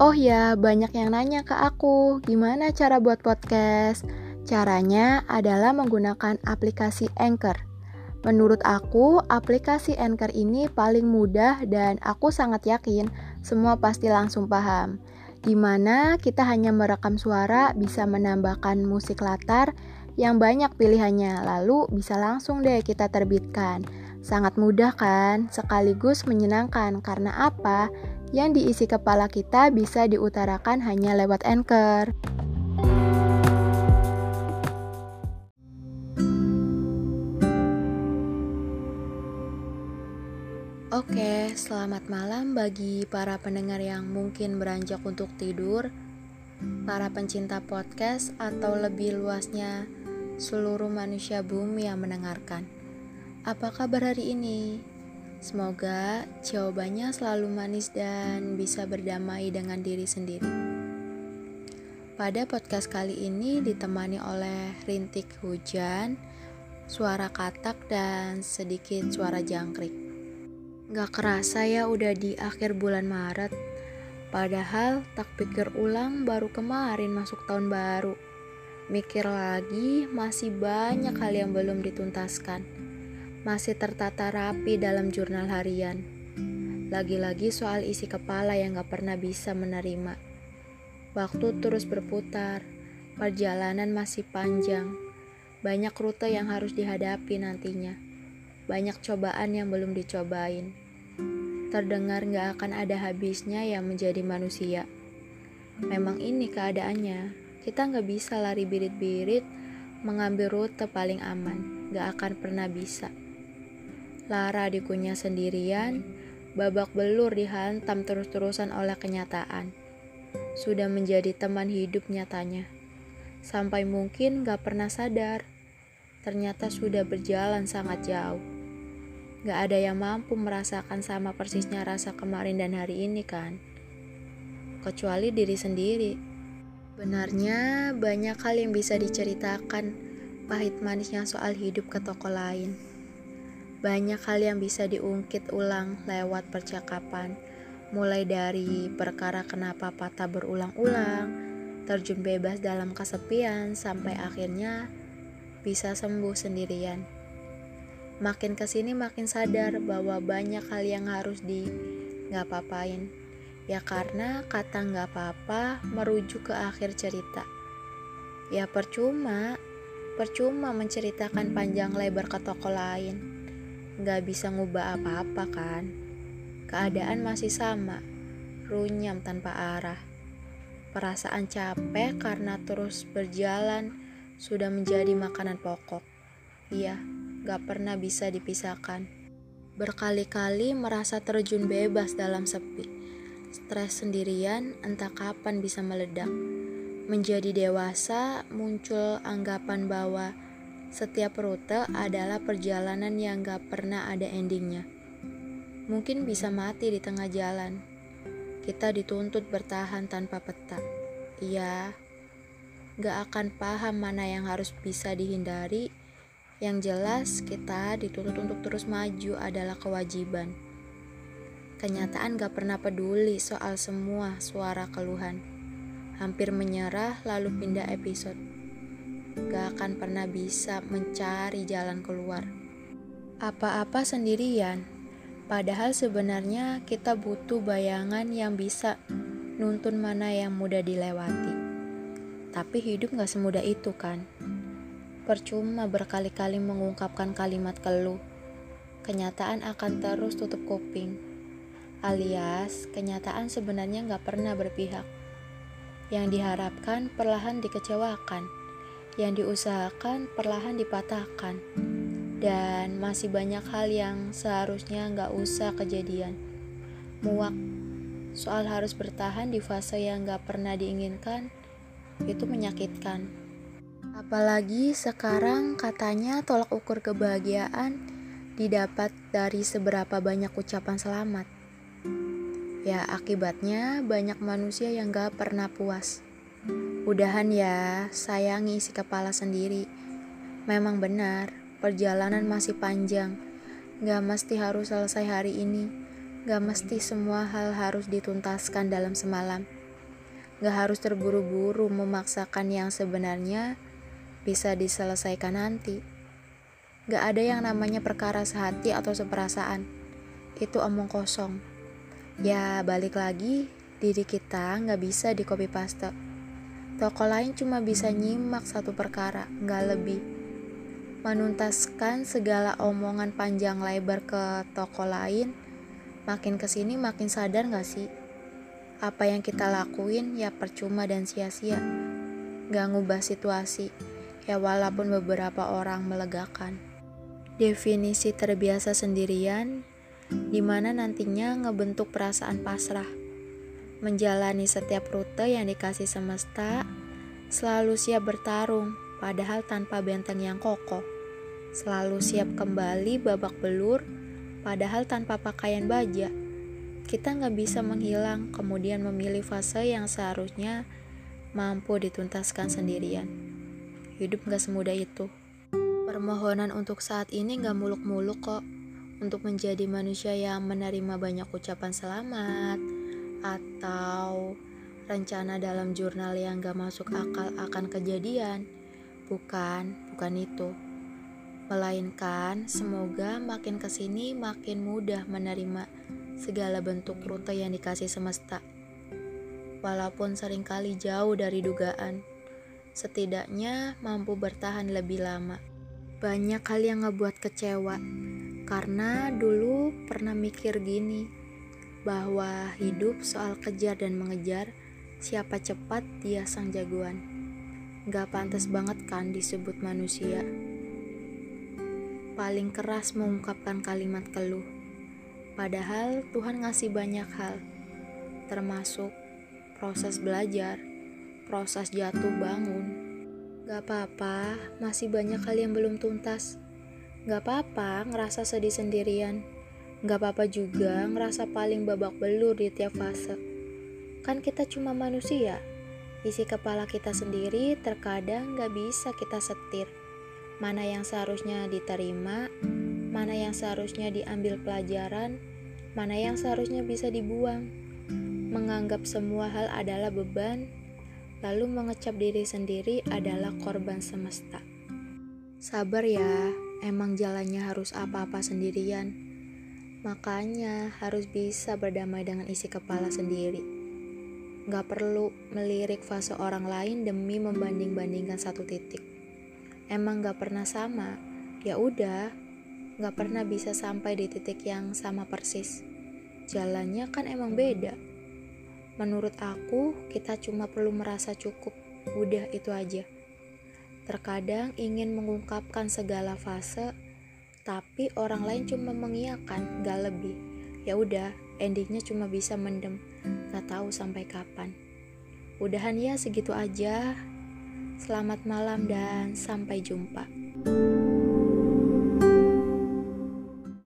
Oh ya, banyak yang nanya ke aku, gimana cara buat podcast? Caranya adalah menggunakan aplikasi Anchor. Menurut aku, aplikasi Anchor ini paling mudah dan aku sangat yakin semua pasti langsung paham. Di mana kita hanya merekam suara bisa menambahkan musik latar yang banyak pilihannya, lalu bisa langsung deh kita terbitkan. Sangat mudah kan? Sekaligus menyenangkan karena apa? yang diisi kepala kita bisa diutarakan hanya lewat anchor. Oke, selamat malam bagi para pendengar yang mungkin beranjak untuk tidur, para pencinta podcast, atau lebih luasnya seluruh manusia bumi yang mendengarkan. Apa kabar hari ini? Semoga jawabannya selalu manis dan bisa berdamai dengan diri sendiri. Pada podcast kali ini ditemani oleh rintik hujan, suara katak, dan sedikit suara jangkrik. Gak kerasa ya udah di akhir bulan Maret, padahal tak pikir ulang baru kemarin masuk tahun baru. Mikir lagi masih banyak hal yang belum dituntaskan masih tertata rapi dalam jurnal harian. Lagi-lagi soal isi kepala yang gak pernah bisa menerima. Waktu terus berputar, perjalanan masih panjang. Banyak rute yang harus dihadapi nantinya. Banyak cobaan yang belum dicobain. Terdengar gak akan ada habisnya yang menjadi manusia. Memang ini keadaannya. Kita gak bisa lari birit-birit mengambil rute paling aman. Gak akan pernah bisa. Lara dikunyah sendirian, babak belur dihantam terus-terusan oleh kenyataan. Sudah menjadi teman hidup nyatanya. Sampai mungkin gak pernah sadar, ternyata sudah berjalan sangat jauh. Gak ada yang mampu merasakan sama persisnya rasa kemarin dan hari ini kan? Kecuali diri sendiri. Benarnya banyak hal yang bisa diceritakan pahit manisnya soal hidup ke toko lain. Banyak hal yang bisa diungkit ulang lewat percakapan, mulai dari perkara kenapa patah berulang-ulang, terjun bebas dalam kesepian, sampai akhirnya bisa sembuh sendirian. Makin ke sini makin sadar bahwa banyak hal yang harus di nggak papain. Ya karena kata nggak apa-apa merujuk ke akhir cerita. Ya percuma, percuma menceritakan panjang lebar ke toko lain Gak bisa ngubah apa-apa kan? Keadaan masih sama, runyam tanpa arah. Perasaan capek karena terus berjalan sudah menjadi makanan pokok. Iya, gak pernah bisa dipisahkan. Berkali-kali merasa terjun bebas dalam sepi. Stres sendirian entah kapan bisa meledak. Menjadi dewasa muncul anggapan bahwa setiap rute adalah perjalanan yang gak pernah ada endingnya. Mungkin bisa mati di tengah jalan. Kita dituntut bertahan tanpa peta. Iya, gak akan paham mana yang harus bisa dihindari. Yang jelas, kita dituntut untuk terus maju adalah kewajiban. Kenyataan gak pernah peduli soal semua suara keluhan. Hampir menyerah, lalu pindah episode gak akan pernah bisa mencari jalan keluar. Apa-apa sendirian, padahal sebenarnya kita butuh bayangan yang bisa nuntun mana yang mudah dilewati. Tapi hidup gak semudah itu kan? Percuma berkali-kali mengungkapkan kalimat keluh. Kenyataan akan terus tutup kuping. Alias, kenyataan sebenarnya gak pernah berpihak. Yang diharapkan perlahan dikecewakan yang diusahakan perlahan dipatahkan. Dan masih banyak hal yang seharusnya nggak usah kejadian. Muak soal harus bertahan di fase yang nggak pernah diinginkan itu menyakitkan. Apalagi sekarang katanya tolak ukur kebahagiaan didapat dari seberapa banyak ucapan selamat. Ya akibatnya banyak manusia yang gak pernah puas Udahan ya, sayangi isi kepala sendiri. Memang benar, perjalanan masih panjang. Gak mesti harus selesai hari ini. Gak mesti semua hal harus dituntaskan dalam semalam. Gak harus terburu-buru memaksakan yang sebenarnya bisa diselesaikan nanti. Gak ada yang namanya perkara sehati atau seperasaan. Itu omong kosong. Ya balik lagi, diri kita gak bisa di copy paste. Toko lain cuma bisa nyimak satu perkara, gak lebih. Menuntaskan segala omongan panjang lebar ke toko lain, makin ke sini makin sadar gak sih? apa yang kita lakuin ya percuma dan sia-sia. Gak ngubah situasi, ya walaupun beberapa orang melegakan. Definisi terbiasa sendirian, di mana nantinya ngebentuk perasaan pasrah. Menjalani setiap rute yang dikasih semesta, selalu siap bertarung, padahal tanpa benteng yang kokoh. Selalu siap kembali babak belur, padahal tanpa pakaian baja kita nggak bisa menghilang, kemudian memilih fase yang seharusnya mampu dituntaskan sendirian. Hidup nggak semudah itu. Permohonan untuk saat ini nggak muluk-muluk kok. Untuk menjadi manusia yang menerima banyak ucapan selamat atau rencana dalam jurnal yang gak masuk akal akan kejadian. Bukan, bukan itu. Melainkan semoga makin ke sini makin mudah menerima segala bentuk rute yang dikasih semesta. Walaupun sering kali jauh dari dugaan, setidaknya mampu bertahan lebih lama. Banyak hal yang ngebuat kecewa, karena dulu pernah mikir gini, bahwa hidup soal kejar dan mengejar, siapa cepat dia sang jagoan. Gak pantas banget kan disebut manusia. Paling keras mengungkapkan kalimat keluh Padahal Tuhan ngasih banyak hal, termasuk proses belajar, proses jatuh bangun. Gak apa-apa, masih banyak hal yang belum tuntas. Gak apa-apa ngerasa sedih sendirian. Gak apa-apa juga ngerasa paling babak belur di tiap fase. Kan kita cuma manusia. Isi kepala kita sendiri terkadang gak bisa kita setir. Mana yang seharusnya diterima, mana yang seharusnya diambil pelajaran, mana yang seharusnya bisa dibuang, menganggap semua hal adalah beban, lalu mengecap diri sendiri adalah korban semesta. Sabar ya, emang jalannya harus apa-apa sendirian. Makanya harus bisa berdamai dengan isi kepala sendiri. Gak perlu melirik fase orang lain demi membanding-bandingkan satu titik. Emang gak pernah sama, ya udah, gak pernah bisa sampai di titik yang sama persis. Jalannya kan emang beda. Menurut aku, kita cuma perlu merasa cukup. Udah itu aja. Terkadang ingin mengungkapkan segala fase, tapi orang lain cuma mengiyakan, gak lebih. Ya udah, endingnya cuma bisa mendem, gak tahu sampai kapan. Udahan ya segitu aja. Selamat malam dan sampai jumpa.